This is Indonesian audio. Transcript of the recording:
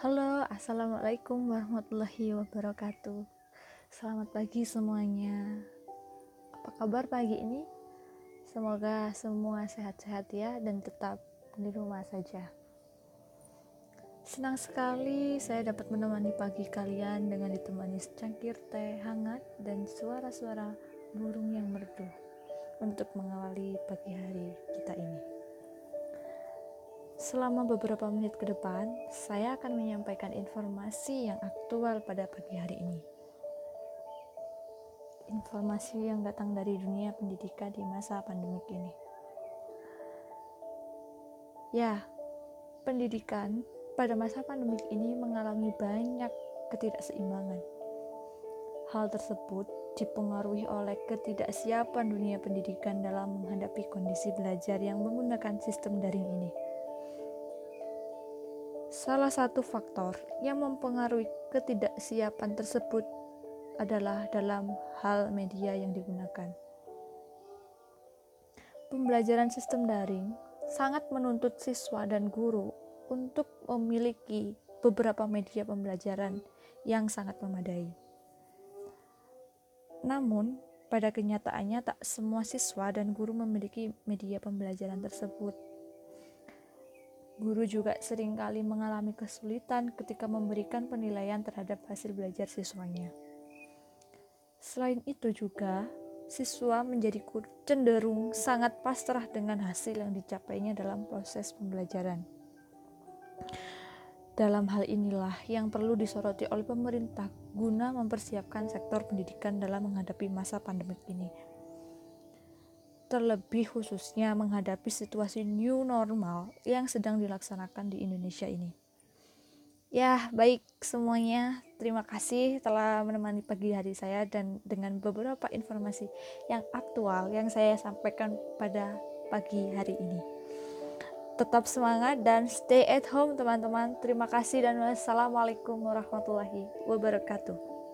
Assalamualaikum warahmatullahi wabarakatuh. Selamat pagi semuanya. Apa kabar pagi ini? Semoga semua sehat-sehat ya dan tetap di rumah saja. Senang sekali saya dapat menemani pagi kalian dengan ditemani secangkir teh hangat dan suara-suara burung yang merdu untuk mengawali pagi hari kita ini. Selama beberapa menit ke depan, saya akan menyampaikan informasi yang aktual pada pagi hari ini. Informasi yang datang dari dunia pendidikan di masa pandemik ini. Ya, pendidikan pada masa pandemik ini mengalami banyak ketidakseimbangan. Hal tersebut dipengaruhi oleh ketidaksiapan dunia pendidikan dalam menghadapi kondisi belajar yang menggunakan sistem daring ini Salah satu faktor yang mempengaruhi ketidaksiapan tersebut adalah dalam hal media yang digunakan. Pembelajaran sistem daring sangat menuntut siswa dan guru untuk memiliki beberapa media pembelajaran yang sangat memadai. Namun, pada kenyataannya tak semua siswa dan guru memiliki media pembelajaran tersebut Guru juga sering kali mengalami kesulitan ketika memberikan penilaian terhadap hasil belajar siswanya. Selain itu juga, siswa menjadi cenderung sangat pasrah dengan hasil yang dicapainya dalam proses pembelajaran. Dalam hal inilah yang perlu disoroti oleh pemerintah guna mempersiapkan sektor pendidikan dalam menghadapi masa pandemik ini terlebih khususnya menghadapi situasi new normal yang sedang dilaksanakan di Indonesia ini. Ya, baik semuanya. Terima kasih telah menemani pagi hari saya dan dengan beberapa informasi yang aktual yang saya sampaikan pada pagi hari ini. Tetap semangat dan stay at home teman-teman. Terima kasih dan wassalamualaikum warahmatullahi wabarakatuh.